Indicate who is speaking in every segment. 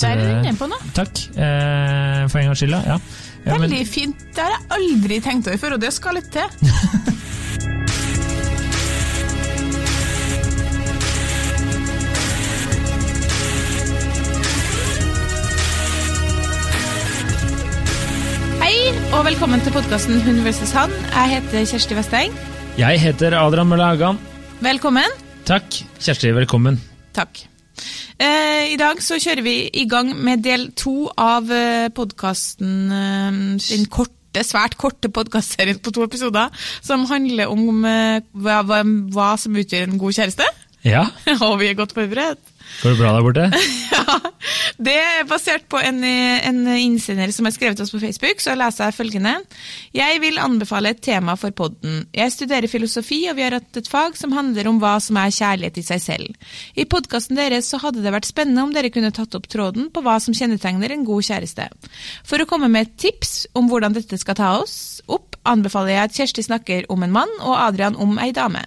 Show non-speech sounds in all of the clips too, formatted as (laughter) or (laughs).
Speaker 1: Der er du inne på noe.
Speaker 2: Takk, eh, for en gangs skyld. ja. Ja.
Speaker 1: Veldig men- fint. Det har jeg aldri tenkt over før, og det skal litt til. (laughs) Hei, og velkommen til podkasten Hun vs. han. Jeg heter Kjersti Vesteng.
Speaker 2: Jeg heter Adrian Mølle Haugan.
Speaker 1: Velkommen.
Speaker 2: Takk. Kjersti, velkommen.
Speaker 1: Takk. Eh, I dag så kjører vi i gang med del to av eh, podkasten eh, Den korte, svært korte podkastserien på to episoder som handler om eh, hva, hva, hva som utgjør en god kjæreste.
Speaker 2: Ja, (laughs)
Speaker 1: Og vi er godt forberedt.
Speaker 2: Går det bra der borte? (laughs)
Speaker 1: Ja, Det er basert på en, en innsender som har skrevet oss på Facebook, så leser jeg følgende. Jeg vil anbefale et tema for podden. Jeg studerer filosofi, og vi har hatt et fag som handler om hva som er kjærlighet i seg selv. I podkasten deres så hadde det vært spennende om dere kunne tatt opp tråden på hva som kjennetegner en god kjæreste. For å komme med et tips om hvordan dette skal ta oss opp, anbefaler jeg at Kjersti snakker om en mann og Adrian om ei dame.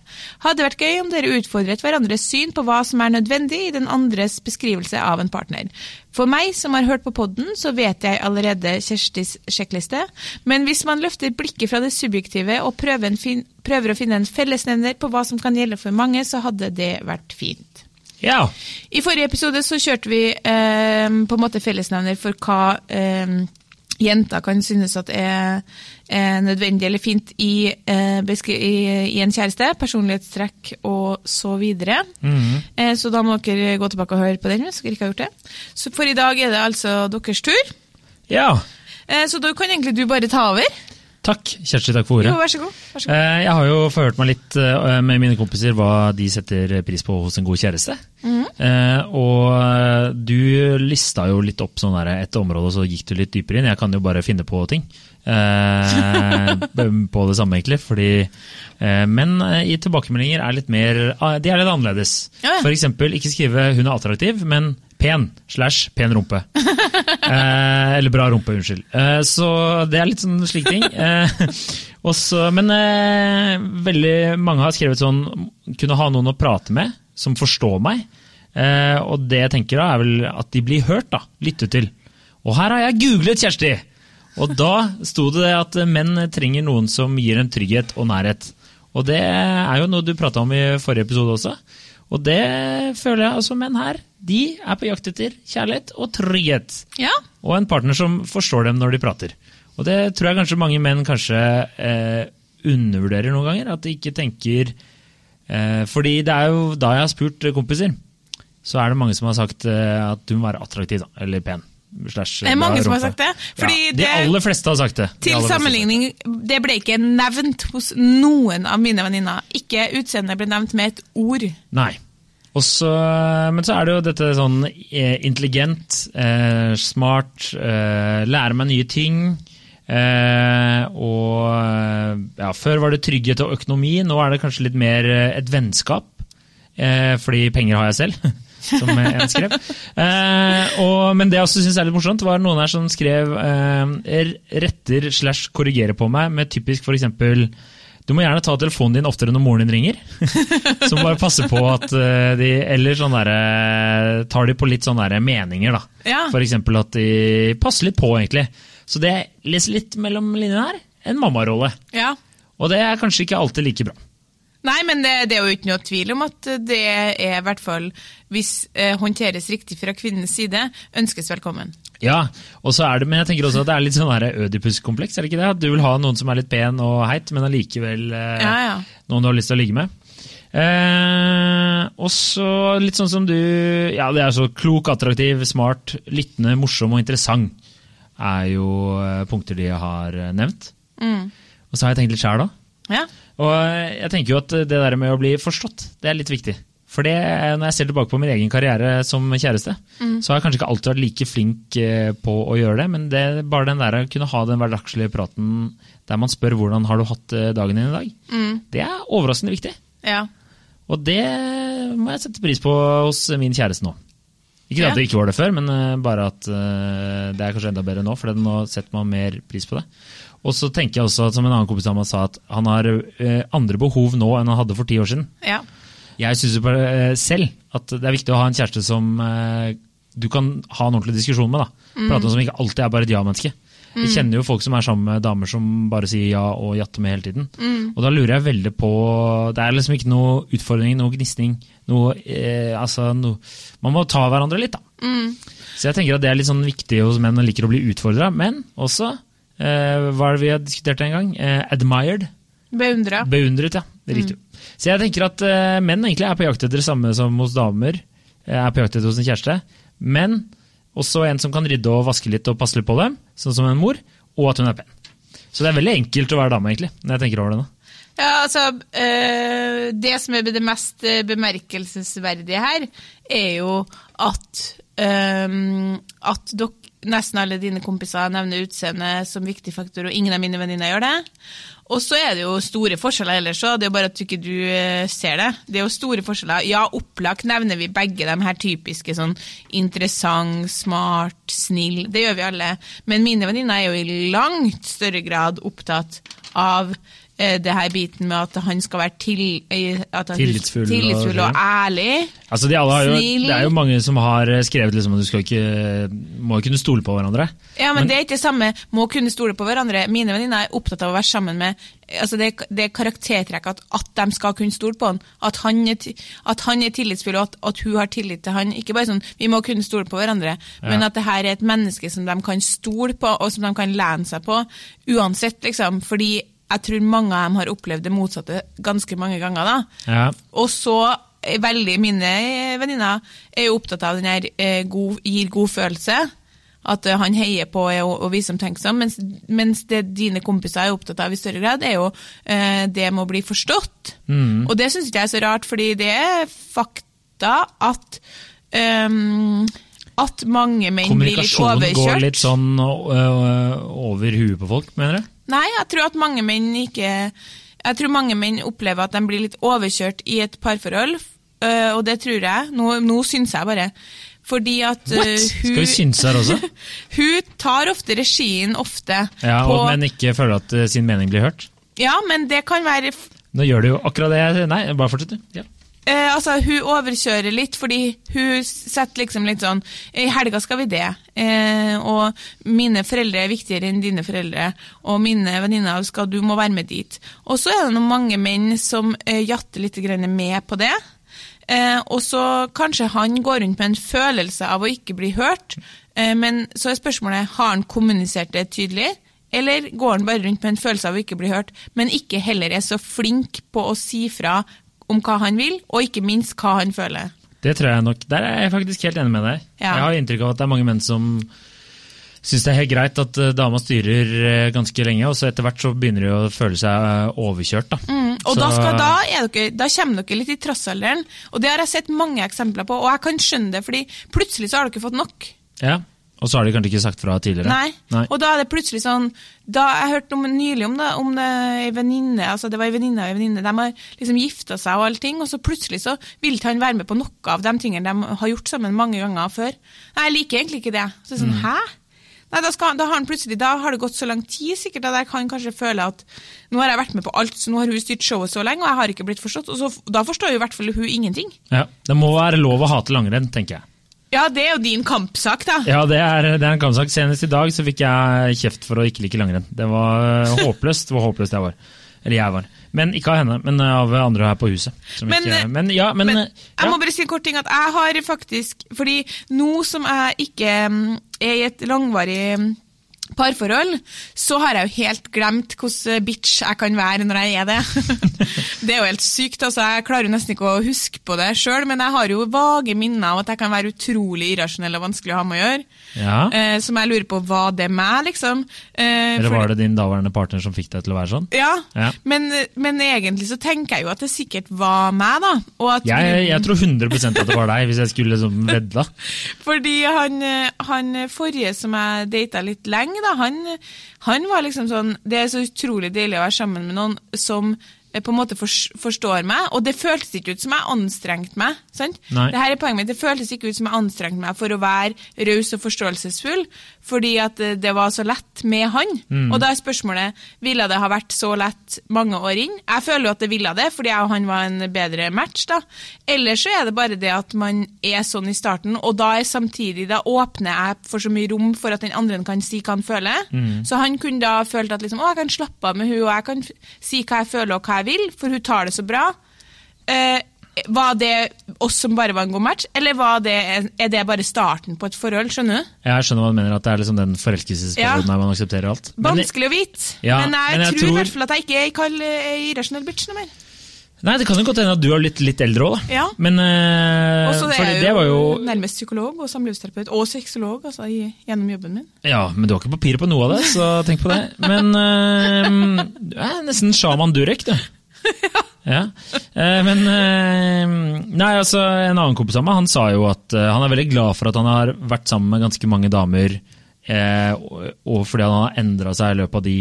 Speaker 1: Hadde vært gøy om dere utfordret hverandres syn på hva som er nødvendig i den andres beskrivelse av en partner. For meg som har hørt på podden, så vet jeg allerede Kjerstis sjekkliste, men hvis man løfter blikket fra det subjektive og prøver, en fin prøver å finne en fellesnevner på hva som kan gjelde for mange, så hadde det vært fint.
Speaker 2: Ja.
Speaker 1: I forrige episode så kjørte vi eh, på en måte fellesnevner for hva eh, jenter kan synes at er, er nødvendig eller fint i, eh, i, i en kjæreste. Personlighetstrekk og så videre. eh, så da må dere gå tilbake og høre på den hvis dere ikke har gjort det. Så for i dag er det altså deres tur.
Speaker 2: ja.
Speaker 1: Eh, så da kan egentlig du bare ta over.
Speaker 2: Takk, Kjersti. Takk for ordet.
Speaker 1: Jo, vær så god. Vær så god.
Speaker 2: Eh, Jeg har jo forhørt meg litt eh, med mine kompiser hva de setter pris på hos en god kjæreste. Eh, Og du lista jo litt opp sånn der, et område, og så gikk du litt dypere inn. Jeg kan jo bare finne på ting eh, (laughs) på det samme, egentlig. Fordi, men i tilbakemeldinger er litt mer De er litt annerledes.
Speaker 1: Ja,
Speaker 2: eksempel ikke skrive 'hun er attraktiv', men 'pen' slash 'pen rumpe'. (laughs) Eh, eller bra rumpe, unnskyld. Eh, så det er litt sånn slike ting. Eh, også, men eh, veldig mange har skrevet sånn kunne ha noen å prate med som forstår meg. Eh, og det jeg tenker da er vel at de blir hørt, da. Lyttet til. Og her har jeg googlet Kjersti! Og da sto det at menn trenger noen som gir en trygghet og nærhet. Og det er jo noe du prata om i forrige episode også. Og det føler jeg altså menn her. De er på jakt etter kjærlighet og trygghet.
Speaker 1: Ja.
Speaker 2: Og en partner som forstår dem når de prater. Og det tror jeg kanskje mange menn kanskje eh, undervurderer noen ganger. At de ikke tenker eh, Fordi det er jo da jeg har spurt kompiser, så er det mange som har sagt eh, at du må være attraktiv, da. Eller pen. Slash,
Speaker 1: Det er mange som har sagt det, fordi
Speaker 2: ja, de aller fleste har sagt det. De
Speaker 1: Til sammenligning, det ble ikke nevnt hos noen av mine venninner. Ikke utseendet ble nevnt med et ord.
Speaker 2: Nei. Også, men så er det jo dette sånn eh, intelligent, eh, smart, eh, lære meg nye ting. Eh, og eh, ja, Før var det trygghet og økonomi, nå er det kanskje litt mer eh, et vennskap. Eh, fordi penger har jeg selv, (laughs) som en skrev. Eh, og, men det jeg også syns er litt morsomt, var noen her som skrev eh, retter slash korrigerer på meg med typisk f.eks. Du må gjerne ta telefonen din oftere når moren din ringer. (laughs) Som bare passer på at eh, de Eller sånn derre Tar de på litt sånne meninger, da.
Speaker 1: Ja.
Speaker 2: For eksempel at de passer litt på, egentlig. Så det leser litt mellom linjene her. En mammarolle.
Speaker 1: Ja.
Speaker 2: Og det er kanskje ikke alltid like bra.
Speaker 1: Nei, men det, det er jo ikke noe tvil om at det er i hvert fall, hvis eh, håndteres riktig fra kvinnens side, ønskes velkommen.
Speaker 2: Ja, og så er det, men jeg tenker også at det er litt sånn Ødipus-kompleks, er det ikke det? At du vil ha noen som er litt pen og heit, men allikevel eh,
Speaker 1: Ja, ja.
Speaker 2: noen du har lyst til å ligge med. Eh, og så litt sånn som du Ja, det er så klok, attraktiv, smart, lyttende, morsom og interessant. Er jo eh, punkter de har eh, nevnt.
Speaker 1: Mm.
Speaker 2: Og så har jeg tenkt litt sjæl, da.
Speaker 1: Ja.
Speaker 2: Og eh, jeg tenker jo at det der med å bli forstått, det er litt viktig. For det, eh, når jeg ser tilbake på min egen karriere som kjæreste, så har jeg kanskje ikke alltid vært like flink eh, på å gjøre det, men det, bare den der å kunne ha den hverdagslige praten der man spør hvordan har du hatt eh, dagen din i dag, det er overraskende viktig.
Speaker 1: ja.
Speaker 2: Og det må jeg sette pris på hos min kjæreste nå. Ikke at det ikke var det før, men eh, bare at eh, det er kanskje enda bedre nå, for nå setter man mer pris på det. Og så tenker jeg også, at, som en annen kompis av meg sa, at han har eh, andre behov nå enn han hadde for ti år siden.
Speaker 1: ja.
Speaker 2: Jeg syns eh, selv at det er viktig å ha en kjæreste som eh, du kan ha en ordentlig diskusjon med. da. Prate om som ikke alltid er bare et ja-menneske. Vi kjenner jo folk som er sammen med damer som bare sier ja og jatter med hele tiden. Og da lurer jeg veldig på Det er liksom ikke noe utfordring, noe gnisning. Noe, eh, altså, noe, man må ta hverandre litt, da. Så jeg tenker at det er litt sånn viktig hos menn og liker å bli utfordra. Men også, hva er det vi har diskutert en gang? Eh, admired.
Speaker 1: Beundra.
Speaker 2: Beundret, ja. Riktig. Så jeg tenker at eh, menn egentlig er på jakt etter det samme som hos damer. eh, Er på jakt etter hos en kjæreste. Men også en som kan rydde og vaske litt og passe litt på dem, sånn som en mor, og at hun er pen. Så det er veldig enkelt å være dame, egentlig, når jeg tenker over det nå.
Speaker 1: Ja, altså, Det som er det mest bemerkelsesverdige her, er jo at at dere, nesten alle dine kompiser nevner utseende som viktig faktor, og ingen av mine venninner gjør det. Og så er det jo store forskjeller ellers òg, det er jo bare at du ikke du øh, ser det. Det er jo store forskjeller. Ja, opplagt nevner vi begge de her typiske sånn interessant, smart, snill. Det gjør vi alle. Men mine venninner er jo i langt større grad opptatt av eh, det her biten med at han skal være til, eh, at han-
Speaker 2: Tillitsfull og-
Speaker 1: tillitsfull og ærlig.
Speaker 2: Altså, de alle har jo, det er jo mange som har skrevet liksom at du skal ikke, må kunne stole på hverandre.
Speaker 1: Ja, men, det er ikke det samme. Må kunne stole på hverandre. Mine venninner er opptatt av å være sammen med altså det, det er karaktertrekk at, at de skal kunne stole på han. At han er, at han er tillitsfull, og at, at hun har tillit til han. Ikke bare sånn vi må kunne stole på hverandre, men at det her er et menneske som de kan stole på, og som de kan lene seg på. Uansett, liksom. Fordi jeg tror mange av dem har opplevd det motsatte ganske mange ganger. da.
Speaker 2: Ja.
Speaker 1: Og så veldig mine venninner er jo opptatt av den her eh, god, gir god følelse. At eh, han heier på og, og viser omtenksom. Mens, mens det dine kompiser er opptatt av i større grad, er jo eh, det med å bli forstått. Og det syns ikke jeg er så rart, fordi det er fakta at um, at mange menn blir litt overkjørt.
Speaker 2: Kommunikasjonen går litt sånn øh, over huet på folk, mener du?
Speaker 1: Nei, jeg tror at mange menn ikke Jeg tror mange menn opplever at de blir litt overkjørt i et parforhold, øh, og det tror jeg. Nå, nå syns jeg bare. Fordi at
Speaker 2: uh,
Speaker 1: hun
Speaker 2: Skal vi synse her også? (laughs)
Speaker 1: Hun tar ofte regien, ofte.
Speaker 2: Ja,
Speaker 1: på,
Speaker 2: og, Men ikke føler at uh, sin mening blir hørt?
Speaker 1: ja, men det kan være
Speaker 2: Nå gjør du jo akkurat det jeg Nei, bare fortsett, du. Ja.
Speaker 1: Eh, altså, hun overkjører litt, fordi hun setter liksom litt sånn I helga skal vi det. Eh, og mine foreldre er viktigere enn dine foreldre. Og mine venninner skal du må være med dit. Og så er det noen mange menn som eh, jatter litt med på det. Eh, og så kanskje han går rundt med en følelse av å ikke bli hørt. Eh, men så er spørsmålet har han kommunisert det tydelig. Eller går han bare rundt med en følelse av å ikke bli hørt, men ikke heller er så flink på å si fra om hva han vil, og ikke minst hva han føler.
Speaker 2: Det tror jeg nok. Der er jeg faktisk helt enig med deg.
Speaker 1: Ja.
Speaker 2: Jeg har inntrykk av at det er mange menn som syns det er helt greit at eh, dama styrer eh, ganske lenge, og så etter hvert så begynner de å føle seg eh, overkjørt. da.
Speaker 1: Mm, og
Speaker 2: Så-
Speaker 1: da, skal, da, er dere, da kommer dere litt i trassalderen, og det har jeg sett mange eksempler på, og jeg kan skjønne det, fordi plutselig så har dere fått nok.
Speaker 2: Ja, Og så har de kanskje ikke sagt fra tidligere.
Speaker 1: Nei.
Speaker 2: Nei.
Speaker 1: Og da er det plutselig sånn da Jeg hørte om, nylig om det, om det ei venninne altså det var ei venninne og ei venninne. De har liksom gifta seg og allting, og så plutselig så vil ikke han være med på noe av de tingene de har gjort sammen mange ganger før. Nei, jeg liker egentlig ikke det. Så det er
Speaker 2: Mm.
Speaker 1: sånn, hæ? Nei, da, skal, da, har han plutselig, da har det gått så lang tid sikkert at jeg kan kanskje føle at nå har jeg vært med på alt, så nå har hun styrt showet så lenge, og jeg har ikke blitt forstått. Og så, da forstår jo i hvert fall hun ingenting.
Speaker 2: Ja, Det må være lov å hate langrenn, tenker jeg.
Speaker 1: Ja, det er jo din kampsak, da.
Speaker 2: Ja, det er, det er en kampsak. Senest i dag så fikk jeg kjeft for å ikke like langrenn. Det var eh, (laughs) håpløst hvor håpløst jeg var. Eller jeg var. Men ikke av henne, men av andre her på huset.
Speaker 1: Men,
Speaker 2: ikke,
Speaker 1: eh,
Speaker 2: men ja, men,
Speaker 1: Men
Speaker 2: eh,
Speaker 1: jeg må bare si en kort ting at jeg har faktisk Fordi nå som jeg ikke mm, er i et langvarig mm, parforhold, så har jeg jo helt glemt hvordan bitch jeg kan være når jeg er det. (laughs) det er jo helt sykt. altså Jeg klarer jo nesten ikke å huske på det sjøl, men jeg har jo vage minner av at jeg kan være utrolig irrasjonell og vanskelig å ha med å gjøre.
Speaker 2: ja.
Speaker 1: Eh, som jeg lurer på var det meg, liksom. Eh,
Speaker 2: Eller
Speaker 1: var
Speaker 2: var det din daværende partner som fikk deg til å være sånn?
Speaker 1: Ja,
Speaker 2: Ja.
Speaker 1: Men, men egentlig så tenker jeg jo at det sikkert var meg, da. At
Speaker 2: Jeg, jeg tror 100% at det var deg, hvis jeg skulle liksom vedda. (laughs)
Speaker 1: Fordi han, eh, han forrige som jeg data litt lenge, da, han, han var liksom sånn Det er så utrolig deilig å være sammen med noen som på en måte forstår meg, og det føltes ikke ut som jeg anstrengte meg. sant? Her er poenget mitt, det føltes ikke ut som jeg anstrengte meg for å være raus og forståelsesfull, fordi at eh, det var så lett med han.
Speaker 2: Mm.
Speaker 1: Og da er spørsmålet, ville det ha vært så lett mange år inn? Jeg føler jo at det ville det, fordi jeg og han var en bedre match da. Eller så er det bare det at man er sånn i starten, og da er samtidig, da åpner jeg for så mye rom for at den andre kan si hva han føler.
Speaker 2: Mm.
Speaker 1: Så han kunne da følt at liksom, å, jeg kan slappe av med hun, og jeg kan si hva jeg føler og hva jeg vil, for hun tar det så bra. Eh, var det oss som bare var en god match, eller var det, er det bare starten på et forhold, skjønner du?
Speaker 2: Jeg skjønner hva du mener, at det er liksom den forelskelsesperioden
Speaker 1: Ja.
Speaker 2: der man aksepterer alt.
Speaker 1: Vanskelig å vite,
Speaker 2: Ja,
Speaker 1: men jeg
Speaker 2: men jeg
Speaker 1: tror, i hvert fall at jeg ikke er eh, irrasjonell bitch noe mer.
Speaker 2: Nei, Det kan jo godt hende at du har blitt litt eldre òg, da.
Speaker 1: Ja.
Speaker 2: Men uh,
Speaker 1: Og så er jeg
Speaker 2: det
Speaker 1: jo,
Speaker 2: var jo
Speaker 1: nærmest psykolog og samlivsterapeut, og sexolog, altså, i, gjennom jobben min.
Speaker 2: Ja, men du har ikke papirer på noe av det, så tenk på det. (laughs) Men uh, du er nesten sjaman Durek, du. (laughs) Ja. Eh, men eh, Nei, altså, en annen kompis av meg han sa jo at eh, han er veldig glad for at han har vært sammen med ganske mange damer. eh, og, fordi han har endra seg i løpet av de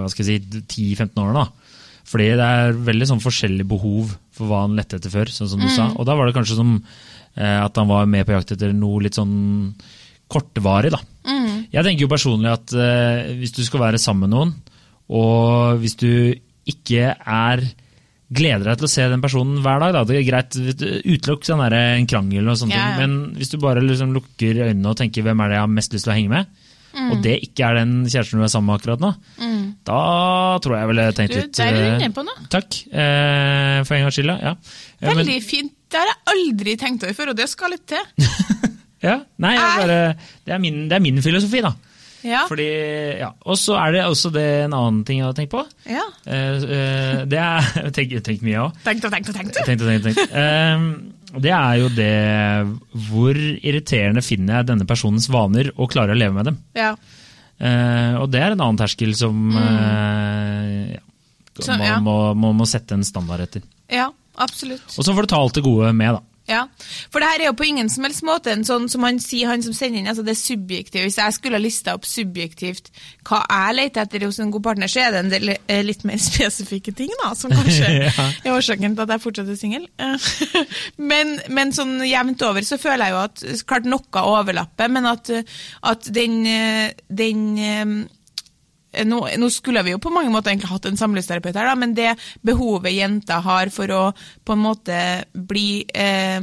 Speaker 2: hva skal jeg si, 10-15 årene. da. Fordi det er veldig sånn forskjellig behov for hva han lette etter før. sånn som du sa. Og da var det kanskje som eh, at han var med på jakt etter noe litt sånn kortvarig. da. Jeg tenker jo personlig at eh, hvis du skal være sammen med noen, og hvis du ikke er gleder deg til å se den personen hver dag, da, det er greit, utelukk sånn en krangel og sånne
Speaker 1: ja.
Speaker 2: ting, men hvis du bare liksom lukker øynene og tenker hvem er det jeg har mest lyst til å henge med, og det ikke er den kjæresten du er sammen med akkurat nå, da tror jeg jeg ville tenkt
Speaker 1: Du,
Speaker 2: litt
Speaker 1: der er du
Speaker 2: eh,
Speaker 1: inne på noe.
Speaker 2: Takk, eh, for en gangs skyld, ja. Veldig men-
Speaker 1: fint. Det har jeg aldri tenkt over før, og det skal litt til. (laughs)
Speaker 2: ja. Nei. bare, det, er min, det er min filosofi, da.
Speaker 1: Ja.
Speaker 2: Fordi, ja. Og så er det også det en annen ting jeg har tenkt på.
Speaker 1: ja.
Speaker 2: Uh, det er (laughs) Tenk, tenkt mye, jeg òg.
Speaker 1: Tenkt og tenkt og tenkt.
Speaker 2: Tenkte, tenkte, tenkte. Eh, det er jo det Hvor irriterende finner jeg denne personens vaner og klarer å leve med dem?
Speaker 1: Ja.
Speaker 2: Eh, og det er en annen terskel som ja,
Speaker 1: Mm. Så,
Speaker 2: man
Speaker 1: ja.
Speaker 2: må, må, må sette en standard etter.
Speaker 1: ja, absolutt.
Speaker 2: Og så får du ta alt det gode med, da.
Speaker 1: Ja, For det her er jo på ingen som helst måte en sånn som han sier, han som sender inn, altså det er subjektivt. Hvis jeg skulle ha lista opp subjektivt hva jeg leter etter hos en god partner, så er det en del eh, litt mer (laughs) spesifikke ting, da, som kanskje (laughs)
Speaker 2: Ja.
Speaker 1: er årsaken til at jeg fortsatt er singel. (laughs) Men, men sånn jevnt over så føler jeg jo at klart noe overlapper, men at, at den, eh, den eh, nå, nå skulle vi jo på mange måter egentlig hatt en samlivsterapeut her, da, men det behovet jenta har for å på en måte bli eh,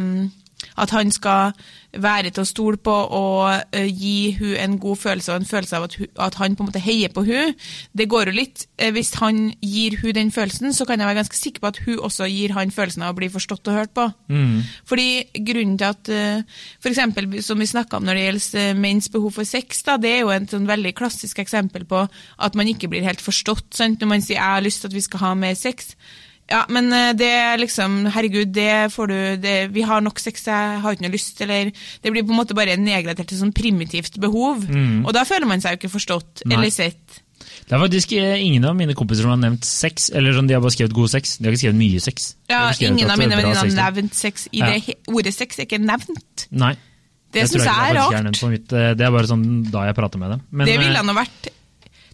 Speaker 1: At han skal være til å stole på og eh, gi hun en god følelse og en følelse av at, hun, at han på en måte heier på hun. Det går jo litt eh, Hvis han gir hun den følelsen, så kan jeg være ganske sikker på at hun også gir han følelsen av å bli forstått og hørt på. Fordi grunnen til at eh, for eksempel, som vi snakka om når det gjelder menns behov for sex, da, det er jo et sånn veldig klassisk eksempel på at man ikke blir helt forstått. Sant? Når man sier 'jeg har lyst til at vi skal ha mer sex'. Ja, men eh, det er liksom Herregud, det får du det, Vi har nok sex, jeg har ikke noe lyst, eller Det blir på en måte bare nedgradert til sånn primitivt behov. Og da føler man seg jo ikke forstått
Speaker 2: Nei.
Speaker 1: eller sett.
Speaker 2: Det er faktisk eh, ingen av mine kompiser som har nevnt sex, eller sånn, de har bare skrevet god sex. De har ikke skrevet mye sex.
Speaker 1: Ja, ingen av
Speaker 2: er
Speaker 1: mine venninner har nevnt sex i
Speaker 2: Ja.
Speaker 1: det Ordet sex er ikke nevnt.
Speaker 2: Nei.
Speaker 1: Det syns jeg
Speaker 2: jeg
Speaker 1: er rart.
Speaker 2: på mitt, eh, det er bare sånn da jeg prater med dem. Men,
Speaker 1: det ville nå vært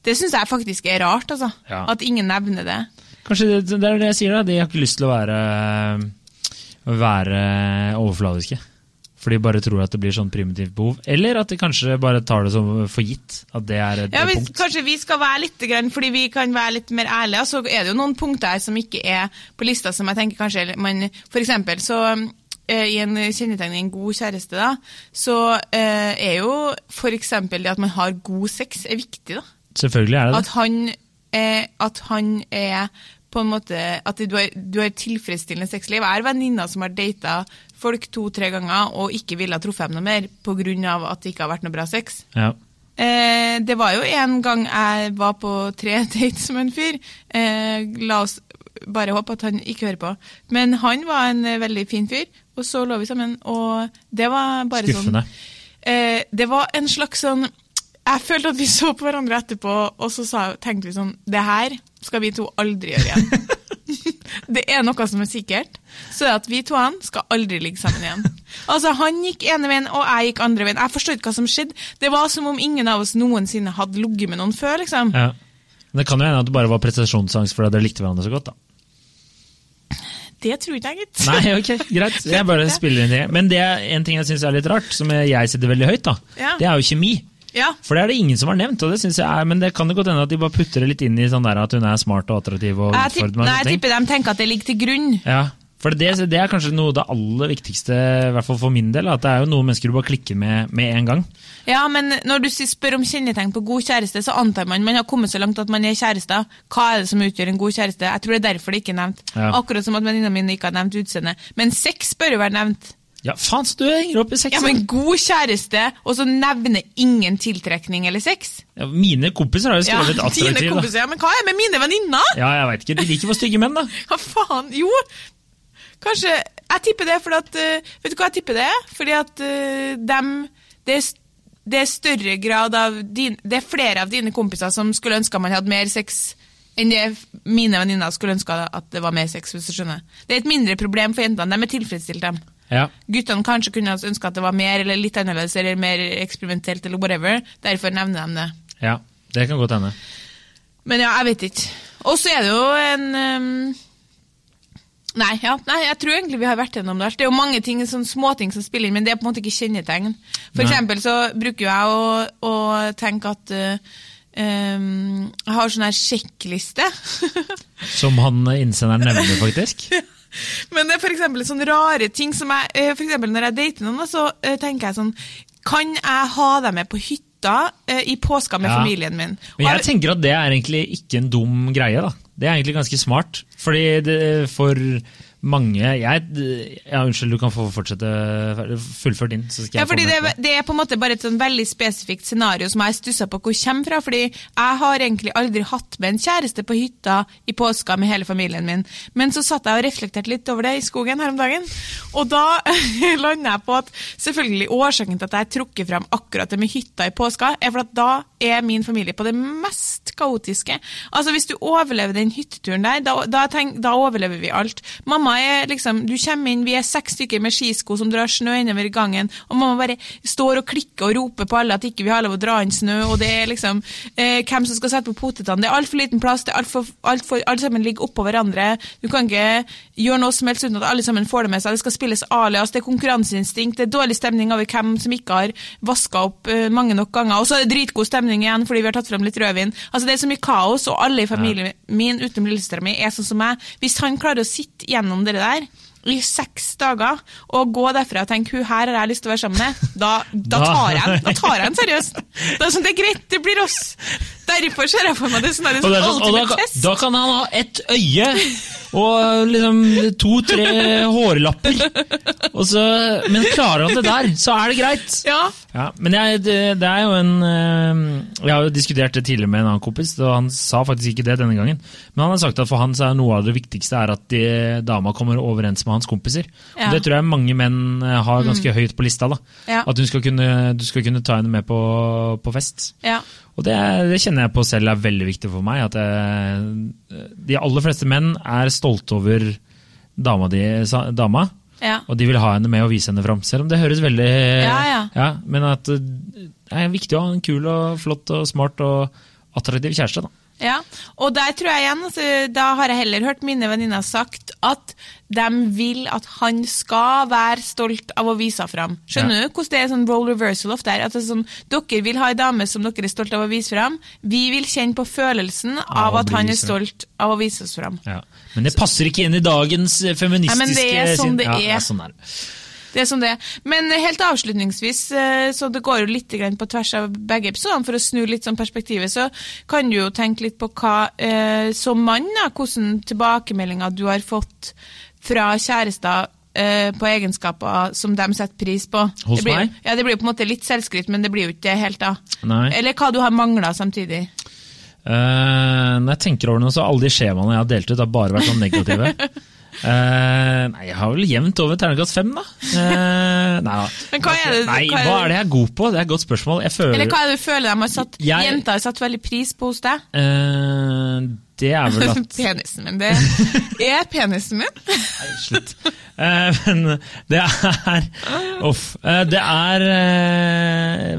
Speaker 1: Det syns jeg faktisk er rart, altså.
Speaker 2: Ja.
Speaker 1: At ingen nevner det.
Speaker 2: Kanskje det, det er det jeg sier, da. De har ikke lyst til å være, være overfladiske. For de bare tror at det blir sånn primitivt behov. Eller at de kanskje bare tar det som for gitt. At det er et
Speaker 1: Ja, hvis,
Speaker 2: punkt.
Speaker 1: kanskje vi skal være litt, grann, fordi vi kan være litt mer ærlige, så er det jo noen punkter her som ikke er på lista, som jeg tenker kanskje man For eksempel så eh, i en kjennetegn i en god kjæreste, da, så eh, er jo eksempel det at man har god sex, er viktig, da.
Speaker 2: Selvfølgelig er det det.
Speaker 1: At han, eh, at han er på en måte At du har, du har tilfredsstillende sexliv. Jeg har venninner som har data folk to-tre ganger og ikke ville ha truffet dem noe mer pga. at det ikke har vært noe bra sex.
Speaker 2: Ja.
Speaker 1: Eh, det var jo en gang jeg var på tre (laughs) dates med en fyr. Eh, la oss bare håpe at han ikke hører på. Men han var en veldig fin fyr, og så lå vi sammen, og det var bare
Speaker 2: Skuffende.
Speaker 1: sånn eh, Det var en slags sånn Jeg følte at vi så på hverandre etterpå, og så sa, tenkte vi sånn Det her skal vi to aldri gjøre igjen. (laughs) det er noe som er sikkert, så er at vi to han skal aldri ligge sammen igjen. (laughs) Altså, Han gikk ene veien, og jeg gikk andre veien. Jeg forstår ikke hva som skjedde. Det var som om ingen av oss noensinne hadde ligget med noen før. liksom.
Speaker 2: Ja. Men det kan jo hende at det bare var prestasjonsangst fordi dere likte hverandre så godt. da.
Speaker 1: Det tror ikke jeg, gitt.
Speaker 2: Nei, ok, greit. (laughs) Jeg bare spiller inn det. Men det er en ting jeg syns er litt rart, som jeg setter veldig høyt, da.
Speaker 1: Ja.
Speaker 2: det er jo kjemi.
Speaker 1: Ja.
Speaker 2: For det er det ingen som har nevnt, og det synes jeg er, men det kan det godt hende at de bare putter det litt inn i sånn der at hun er smart og attraktiv. og
Speaker 1: Jeg,
Speaker 2: utfordrende
Speaker 1: nei, jeg tipper de tenker at det ligger til grunn.
Speaker 2: Ja, for det, det er kanskje noe det aller viktigste, i hvert fall for min del, at det er jo noen mennesker du bare klikker med med en gang.
Speaker 1: Ja, men når du spør om kjennetegn på god kjæreste, så antar man man har kommet så langt at man er kjærester. Hva er det som utgjør en god kjæreste? Jeg tror det er derfor det ikke er nevnt.
Speaker 2: Ja.
Speaker 1: Akkurat som at venninna mine ikke har nevnt utseendet. Men sex bør jo være nevnt.
Speaker 2: Ja, faen, så du henger opp i sex.
Speaker 1: Ja, men god kjæreste, og så nevne ingen tiltrekning eller sex?
Speaker 2: Ja, mine kompiser har jo
Speaker 1: Ja,
Speaker 2: skrevet
Speaker 1: dine
Speaker 2: attraktiv,
Speaker 1: kompiser, ja, men hva er med mine venninner?
Speaker 2: Ja, jeg vet ikke, de liker for stygge menn, da. (laughs)
Speaker 1: Hva faen? Jo, kanskje Jeg tipper det fordi at eh, Vet du hva jeg tipper det er? Fordi at eh, dem det er, det er større grad av din, Det er flere av dine kompiser som skulle ønske man hadde mer sex enn det mine venninner skulle ønske at det var mer sex. hvis du skjønner. Det er et mindre problem for jentene. De er tilfredsstilt, dem.
Speaker 2: Ja,
Speaker 1: Guttene kanskje kunne ønske at det var mer eller litt annerledes eller mer eksperimentelt eller whatever. Derfor nevner de det.
Speaker 2: ja, det kan godt hende.
Speaker 1: Men ja, jeg vet ikke. Og så er det jo en um... Nei, ja, nei, jeg tror egentlig vi har vært gjennom det. Det er jo mange ting, sånn småting som spiller inn, men det er på en måte ikke kjennetegn. For
Speaker 2: Nei.
Speaker 1: eksempel så bruker jeg å, å tenke at uh, um, jeg har sånn her sjekkliste. (laughs)
Speaker 2: Som han innsenderen nevner, faktisk.
Speaker 1: Men det er eksempel sånne rare ting som jeg eh, For når jeg dater noen, så eh, tenker jeg sånn Kan jeg ha deg med på hytta eh, i påska med
Speaker 2: Ja.
Speaker 1: familien min?
Speaker 2: Men jeg- tenker at det er egentlig ikke en dum greie, da. Det er egentlig ganske smart. Fordi det, for mange jeg, ja, Unnskyld, du kan få fortsette. fullført din, så skal
Speaker 1: Ja,
Speaker 2: jeg
Speaker 1: fordi det, det er på en måte bare et sånn veldig spesifikt scenario som jeg stussa på hvor kommer fra. fordi jeg har egentlig aldri hatt med en kjæreste på hytta i påska med hele familien min. Men så satt jeg og reflekterte litt over det i skogen her om dagen. Og da (laughs) landa jeg på at selvfølgelig årsaken til at jeg trukker fram akkurat det med hytta i påska, er for at da er min familie på det mest kaotiske. Altså Hvis du overlever den hytteturen der, da, da, tenk, da overlever vi alt. Mamma er liksom, Du kommer inn, vi er seks stykker med skisko som drar snø innover gangen, og mamma bare står og klikker og roper på alle at ikke vi har lov å dra inn snø, og det er liksom eh, hvem som skal sette på potetene. Det er altfor liten plass, det er alt for, alt for, alle sammen ligger oppå hverandre. Du kan ikke gjøre noe som helst uten at alle sammen får det med seg. Det skal spilles alias, det er konkurranseinstinkt, det er dårlig stemning over hvem som ikke har vaska opp eh, mange nok ganger, og så er det dritgod stemning igjen fordi vi har tatt fram litt rødvin. Altså Det er så mye kaos, og alle i familien min utenom lillesøstera mi er sånn som meg. Hvis han klarer å sitte gjennom det der i seks dager og gå derfra og tenke hun her har jeg lyst til å være sammen med, da, da tar jeg den da tar jeg den seriøst. (laughs) Det er, sånn, det er greit, det blir oss. Derfor ser jeg for meg det sånn der,
Speaker 2: Og, det er sånn, og da, da kan han ha ett øye og liksom to-tre hårlapper. Så, men klarer han det der, så er det greit.
Speaker 1: Ja.
Speaker 2: Ja, men jeg, det, det er jo en eh, Jeg har jo diskutert det tidligere med en annen kompis, og han sa faktisk ikke det denne gangen. Men han har sagt at for han så er noe av det viktigste er at de, dama kommer overens med hans kompiser.
Speaker 1: Ja.
Speaker 2: Og Det tror jeg mange menn eh, har ganske høyt på lista. da.
Speaker 1: Ja.
Speaker 2: At hun skal kunne, du skal kunne ta henne med på, på fest.
Speaker 1: Ja.
Speaker 2: Og det, det kjenner jeg på selv er veldig viktig for meg. At jeg, de aller fleste menn er stolte over dama, de, dama
Speaker 1: Ja.
Speaker 2: og de vil ha henne med og vise henne fram. Selv om det høres veldig
Speaker 1: Ja, ja.
Speaker 2: Men at eh, det er viktig å ha en kul og flott og smart og attraktiv kjæreste. da.
Speaker 1: Ja, og der tror jeg igjen, altså, da har jeg heller hørt mine venninner sagt at de vil at han skal være stolt av å vise fram. Skjønner du hvordan det er sånn role reversal of der? At det er sånn, dere vil ha en dame som dere er stolt av å vise fram. Vi vil kjenne på følelsen av
Speaker 2: ja,
Speaker 1: at han er stolt av å vise oss fram.
Speaker 2: Ja. Men det passer ikke inn i dagens eh, feministiske
Speaker 1: Nei, men det er sånn det
Speaker 2: ja,
Speaker 1: er.
Speaker 2: Ja, sånn er det.
Speaker 1: Er som det. er. Men helt avslutningsvis, eh, så det går jo litt på tvers av begge episodene, for å snu litt sånn perspektivet, så kan du jo tenke litt på hva, eh, som mann, da, hvordan tilbakemeldinger du har fått fra kjærester eh, på egenskaper som de setter pris på.
Speaker 2: Hos
Speaker 1: det blir,
Speaker 2: meg?
Speaker 1: Ja, det blir jo på en måte litt selvskryt, men det blir jo ikke det helt, da.
Speaker 2: Nei.
Speaker 1: Eller hva du har mangla samtidig.
Speaker 2: Uh, når jeg tenker over det, så alle de skjemaene jeg har delt ut, har bare vært sånn negative. (laughs) Eh, nei, jeg har vel jevnt over terningkast fem, da. Uh, nei, da. (laughs)
Speaker 1: Men hva er det-
Speaker 2: nei,
Speaker 1: hva er
Speaker 2: hva
Speaker 1: det-
Speaker 2: er det jeg er god på? Det er et godt spørsmål. Føler
Speaker 1: Eller hva er det du føler de har satt,
Speaker 2: Jeg-
Speaker 1: jenter har satt veldig pris på hos deg?
Speaker 2: Uh, Det er vel at (laughs)
Speaker 1: penisen min, det er penisen min. (laughs)
Speaker 2: nei, Slutt. Men det er Uff. Det er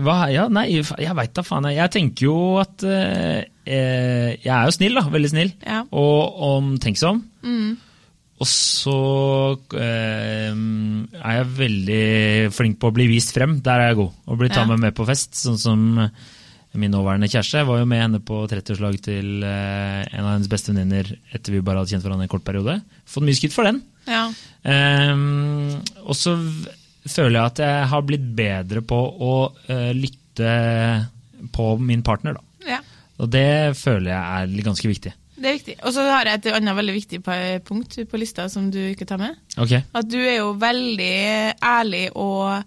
Speaker 2: Hva Ja, nei, jeg veit da faen. jeg. Jeg tenker jo at Jeg er jo snill, da. Veldig snill.
Speaker 1: Ja.
Speaker 2: Og omtenksom. Og så eh, er jeg veldig flink på å bli vist frem. Der er jeg god. Å bli
Speaker 1: tatt
Speaker 2: med med på fest. Sånn som min nåværende kjæreste. Jeg var jo med henne på 30-årslag til eh, en av hennes beste venninner etter vi bare hadde kjent hverandre en kort periode. Fått mye skudd for den.
Speaker 1: Ja.
Speaker 2: Eh, og så føler jeg at jeg har blitt bedre på å eh, lytte på min partner. Da.
Speaker 1: ja.
Speaker 2: Og det føler jeg er ganske viktig.
Speaker 1: Det er viktig. Og så har jeg et annet veldig viktig punkt på lista som du ikke tar med.
Speaker 2: Ok.
Speaker 1: At du er jo veldig ærlig, og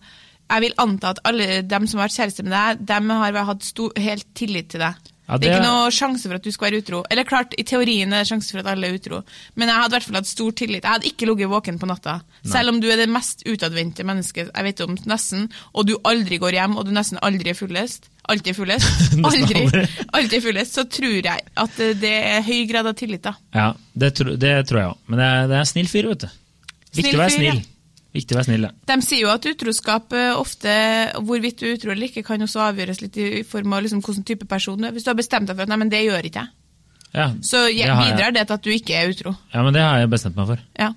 Speaker 1: jeg vil anta at alle dem som har vært kjæreste med deg, dem har hatt stor, helt tillit til deg.
Speaker 2: Ja,
Speaker 1: det... er ikke noe sjanse for at du skal være utro. Eller klart, i teorien er det sjanse for at alle er utro, men jeg hadde i hvert fall hatt stor tillit. Jeg hadde ikke ligget våken på natta. Selv om du er det mest utadvendte mennesket jeg vet om, nesten, og du aldri går hjem, og du nesten aldri er fullest. Alltid fullest. (laughs) Aldri, alltid fullest. Så tror jeg at det er høy grad av tillit, da.
Speaker 2: Ja, det, tro, det tror jeg òg. Men det er, det er en snill fyr, vet du. Viktig å være snill. Viktig å være snill, ja.
Speaker 1: De sier jo at utroskap eh, ofte, hvorvidt du er utro eller ikke, kan også avgjøres litt i form av liksom hvilken type person du er. Hvis du har bestemt deg for at nei, men det gjør ikke jeg,
Speaker 2: ja
Speaker 1: så jeg,
Speaker 2: det bidrar jeg.
Speaker 1: det til at du ikke er utro.
Speaker 2: Ja, men det har jeg bestemt meg for.
Speaker 1: Ja.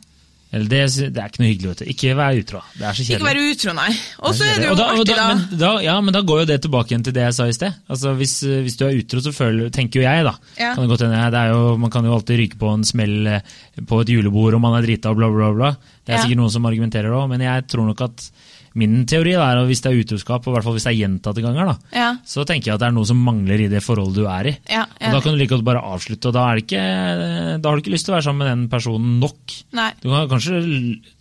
Speaker 2: Eller det, det er ikke noe hyggelig, vet du. Ikke vær utro. Det er så kjedelig.
Speaker 1: Ikke være utro, nei. Og så er det jo
Speaker 2: da,
Speaker 1: artig, da.
Speaker 2: Men da, ja, men da går jo det tilbake igjen til det jeg sa i sted. Altså, hvis, hvis du er utro, så føler, tenker jo jeg, da
Speaker 1: Ja.
Speaker 2: kan er jo, Man kan jo alltid ryke på en smell eh, på et julebord om man er drita og bla, bla, bla. Det er
Speaker 1: Ja.
Speaker 2: sikkert noen som argumenterer òg, men jeg tror nok at min teori da, er at hvis det er utroskap, og i hvert fall hvis det er gjentatte ganger, da,
Speaker 1: Ja.
Speaker 2: så tenker jeg at det er noe som mangler i det forholdet du er i.
Speaker 1: Ja,
Speaker 2: Og Da kan du like godt bare avslutte, og da, er det ikke, da har du ikke lyst til å være sammen med den personen nok.
Speaker 1: Nei.
Speaker 2: Du har kanskje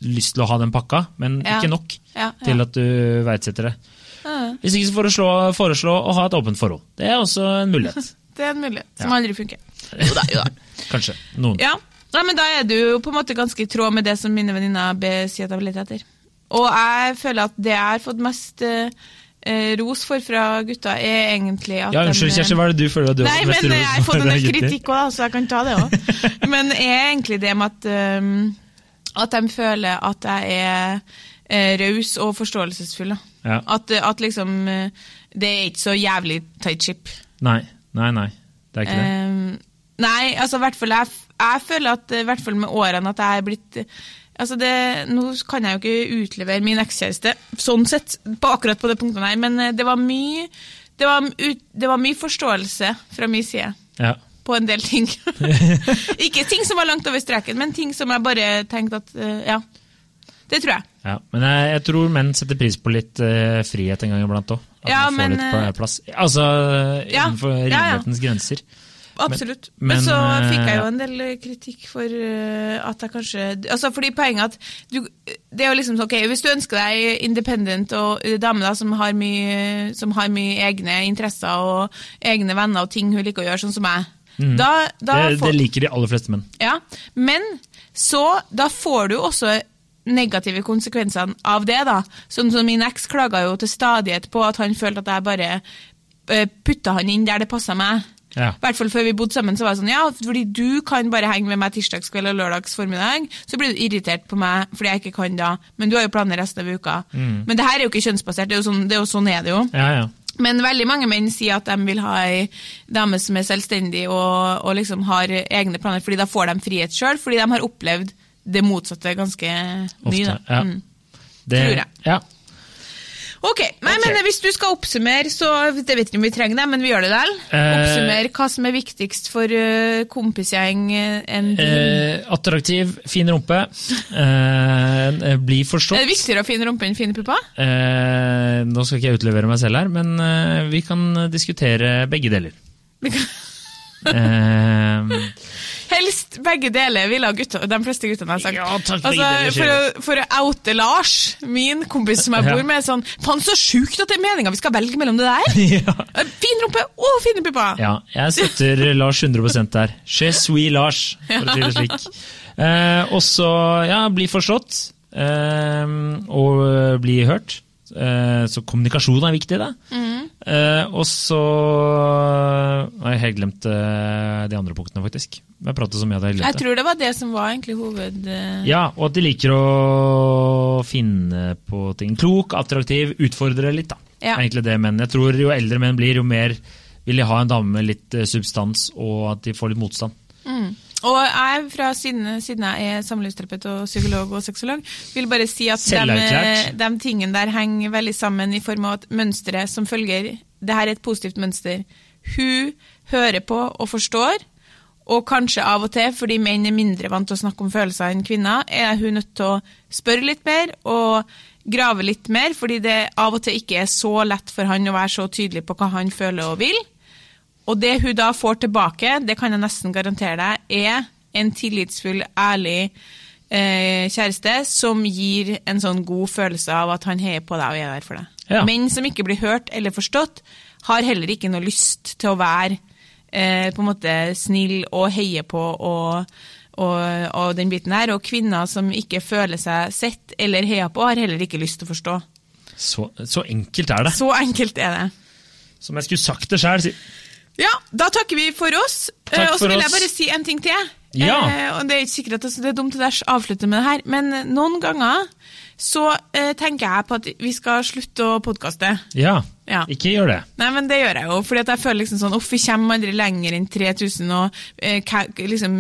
Speaker 2: lyst til å ha den pakka, men ikke nok til at du verdsetter det.
Speaker 1: Ja,
Speaker 2: Hvis ikke så foreslå, foreslå å ha et åpent forhold. Det er også en mulighet. (laughs)
Speaker 1: Det er en mulighet som aldri funker. (laughs) Jo da, jo da.
Speaker 2: Kanskje. Noen.
Speaker 1: Ja. Nei, men da er du jo på en måte ganske i tråd med det som mine venninner sier at jeg vil lete etter. Og jeg føler at det jeg har fått mest eh, eh, ros for fra gutta, er egentlig at
Speaker 2: Ja, Unnskyld,
Speaker 1: eh,
Speaker 2: Kjersti, hva er det du føler at du
Speaker 1: Nei,
Speaker 2: har fått mest ros for
Speaker 1: jeg har fått
Speaker 2: gutter?
Speaker 1: kritikk òg, så jeg kan ta det òg. (laughs) Men er egentlig det med at, at de føler at jeg er raus og forståelsesfull.
Speaker 2: Ja.
Speaker 1: At, at liksom Det er ikke så jævlig tight ship.
Speaker 2: Nei, nei, nei. Det er ikke det.
Speaker 1: Um, nei, altså i hvert fall jeg, jeg føler at i hvert fall med årene at jeg er blitt Altså det, Nå kan jeg jo ikke utlevere min ekskjæreste sånn sett, på akkurat på det punktet her, men eh, det var mye det var, ut, det var mye forståelse fra min side
Speaker 2: Ja.
Speaker 1: på en del ting. (laughs) ikke ting som var langt over streken, men ting som jeg bare tenkte at eh, Ja. Det tror jeg.
Speaker 2: ja. Men jeg, jeg tror menn setter pris på litt uh, frihet en gang iblant òg. At
Speaker 1: Ja,
Speaker 2: man får
Speaker 1: men,
Speaker 2: litt pla- plass. Altså
Speaker 1: ja,
Speaker 2: innenfor rimelighetens grenser.
Speaker 1: Absolutt. Men,
Speaker 2: men,
Speaker 1: så
Speaker 2: eh,
Speaker 1: fikk jeg jo en del kritikk for eh, at jeg kanskje altså fordi poenget at du, Det er jo liksom ok, Hvis du ønsker deg independent og dame da, som har mye som har mye egne interesser og egne venner og ting hun liker å gjøre, sånn som meg da, da
Speaker 2: Mm. Det,
Speaker 1: får,
Speaker 2: det liker de aller fleste menn.
Speaker 1: ja, Men så da får du også negative konsekvensene av det. da. Sånn som Min eks klaga jo til stadighet på at han følte at jeg bare eh, putta han inn der det passa meg.
Speaker 2: Ja.
Speaker 1: I hvert fall før vi bodde sammen, så var det sånn, ja, fordi du kan bare henge med meg tirsdagskveld og lørdags formiddag, så blir du irritert på meg fordi jeg ikke kan da, men du har jo planer resten av uka. Men det her er jo ikke kjønnsbasert, det er jo sånn, det er jo sånn er det jo.
Speaker 2: Ja, ja.
Speaker 1: Men veldig mange menn sier at de vil ha ei dame som er selvstendig og, og liksom har egne planer, fordi da får de frihet sjøl, fordi de har opplevd det motsatte ganske mye.
Speaker 2: Ofte. Ja.
Speaker 1: Mm.
Speaker 2: Det,
Speaker 1: Tror jeg.
Speaker 2: Ja.
Speaker 1: Ok, nei,
Speaker 2: okay.
Speaker 1: men Hvis du skal oppsummere, så jeg vet ikke om vi trenger det, men vi gjør det likevel.
Speaker 2: Oppsummere,
Speaker 1: Oppsummer hva som er viktigst for uh, kompisgjeng eh.
Speaker 2: Eh, attraktiv, fin rumpe. Uh, bli forstått.
Speaker 1: Er det viktigere å finne rumpe enn fine pupper?
Speaker 2: Eh, nå skal ikke jeg utlevere meg selv her, men eh, vi kan diskutere begge deler. (laughs)
Speaker 1: Helst begge deler, ville gutta, de fleste guttene har sagt.
Speaker 2: Ja,
Speaker 1: altså, for, å, for å oute Lars, min kompis som jeg bor med, sånn Faen, så sjukt at det er meninga vi skal velge mellom det der! (laughs) Eh, Fin rumpe og fine pupper!
Speaker 2: ja, jeg støtter Lars 100% der. Je suis Lars, for å si det slik. Eh, og så, ja, bli forstått. Eh, og bli hørt. Eh, så kommunikasjon er viktig, da. Eh, og så har jeg helt glemt eh, de andre punktene, faktisk. Jeg pratet så mye at jeg
Speaker 1: Jeg
Speaker 2: glemte det.
Speaker 1: tror det var det som var egentlig hoved... eh,
Speaker 2: Ja, og at de liker å finne på ting. Klok, attraktiv, utfordre litt, da.
Speaker 1: Ja.
Speaker 2: Egentlig det menn. Jeg tror jo eldre menn blir, jo mer vil de ha en dame med litt eh, substans, og at de får litt motstand.
Speaker 1: Mm. Og jeg, fra siden, siden jeg er samlivsterapeut og psykolog og sexolog, vil bare si at de, de tingene der henger veldig sammen i form av at mønsteret som følger Det her er et positivt mønster. Hun hører på og forstår, og kanskje av og til, fordi menn er mindre vant til å snakke om følelser enn kvinner, er hun nødt til å spørre litt mer og grave litt mer, fordi det av og til ikke er så lett for han å være så tydelig på hva han føler og vil. Og det hun da får tilbake, det kan jeg nesten garantere deg, er en tillitsfull, ærlig eh, kjæreste som gir en sånn god følelse av at han heier på deg og er der for deg.
Speaker 2: Ja.
Speaker 1: Menn som ikke blir hørt eller forstått, har heller ikke noe lyst til å være eh, på en måte snill og heie på og, og, og den biten her. Og kvinner som ikke føler seg sett eller heia på, har heller ikke lyst til å forstå.
Speaker 2: Så, så enkelt er det.
Speaker 1: Så enkelt er det.
Speaker 2: Som jeg skulle sagt det sjøl.
Speaker 1: Ja, da takker vi for oss.
Speaker 2: Takk
Speaker 1: Eh, og så vil jeg bare si en ting til.
Speaker 2: Ja.
Speaker 1: Eh, og Det er ikke sikkert at det er dumt å avslutte med det her, men noen ganger så eh, tenker jeg på at vi skal slutte å podkaste.
Speaker 2: Ja.
Speaker 1: Ja.
Speaker 2: Ikke gjør det.
Speaker 1: Nei, men det gjør jeg jo, fordi jeg føler liksom sånn Uff, vi kommer aldri lenger enn 3000, og eh, liksom,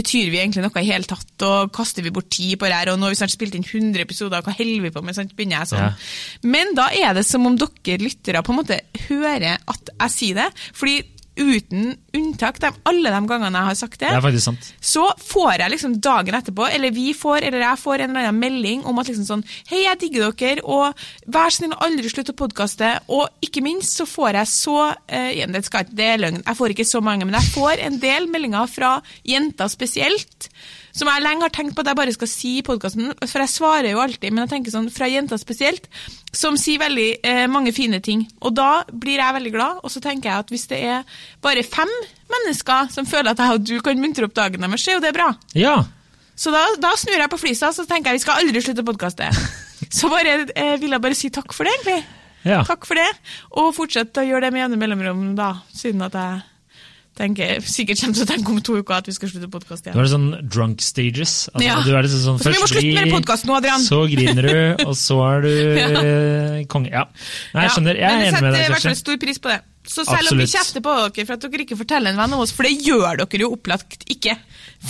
Speaker 1: betyr vi egentlig noe i hele tatt, og kaster vi bort tid på det her, og nå har vi snart spilt inn 100 episoder, hva holder vi på med, sant, begynner jeg sånn.
Speaker 2: Ja.
Speaker 1: Men da er det som om dere lyttere på en måte hører at jeg sier det, fordi uten unntak, de, alle de gangene jeg har sagt
Speaker 2: Det er sant.
Speaker 1: så får jeg liksom dagen etterpå, eller vi får, eller jeg får en eller annen melding om at liksom sånn Hei, jeg digger dere, og vær snill aldri slutt å podkaste. Og ikke minst så får jeg så eh, igjen, det, skal, det er løgn, jeg får ikke så mange, men jeg får en del meldinger fra jenter spesielt. Som jeg lenge har tenkt på at jeg bare skal si i podkasten, for jeg svarer jo alltid, men jeg tenker sånn fra jenter spesielt, som sier veldig eh, mange fine ting. Og da blir jeg veldig glad, og så tenker jeg at hvis det er bare fem mennesker som føler at jeg og du kan muntre opp dagen deres, så er jo det bra.
Speaker 2: Ja.
Speaker 1: Så da, da snur jeg på flisa, så tenker jeg vi skal aldri slutte å podkaste. (laughs) Så bare, eh, vil jeg bare si takk for det, egentlig.
Speaker 2: ja.
Speaker 1: Takk for det. Og fortsett å gjøre det med jevne mellomrom, da, siden at jeg tenker, sikkert kommer til å tenke om to uker at vi skal slutte podkast igjen.
Speaker 2: Du er sånn drunk stages. Altså,
Speaker 1: Ja.
Speaker 2: Du er litt sånn,
Speaker 1: Så vi må slutte med podkast nå, Adrian.
Speaker 2: Så griner du, (laughs) og så er du
Speaker 1: Ja.
Speaker 2: eh, konge. Ja. Nei, jeg skjønner. Jeg er enig med
Speaker 1: setter i
Speaker 2: deg,
Speaker 1: hvert fall
Speaker 2: Kjersti.
Speaker 1: stor pris på det. Så selv om vi kjefter på dere for at dere ikke forteller en venn om oss, for det gjør dere jo opplagt ikke.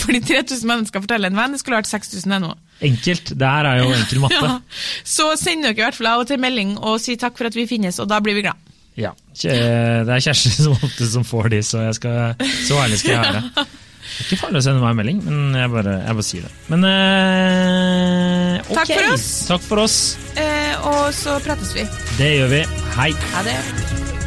Speaker 1: Fordi 3000 mennesker forteller en venn, det skulle vært 6000 ennå.
Speaker 2: Enkelt. Det her er jo enkel matte. (laughs)
Speaker 1: Ja. Så send dere i hvert fall av og til melding og si takk for at vi finnes, og da blir vi glad.
Speaker 2: Ja. Det er Kjersti som ofte som får de, så, jeg skal, så ærlig skal jeg være. Det er ikke farlig å sende meg en melding, men jeg bare, jeg bare sier det. Men eh, ok.
Speaker 1: Takk for oss.
Speaker 2: Takk for oss.
Speaker 1: Eh, og så prates vi.
Speaker 2: Det gjør vi. Hei.
Speaker 1: Ha det.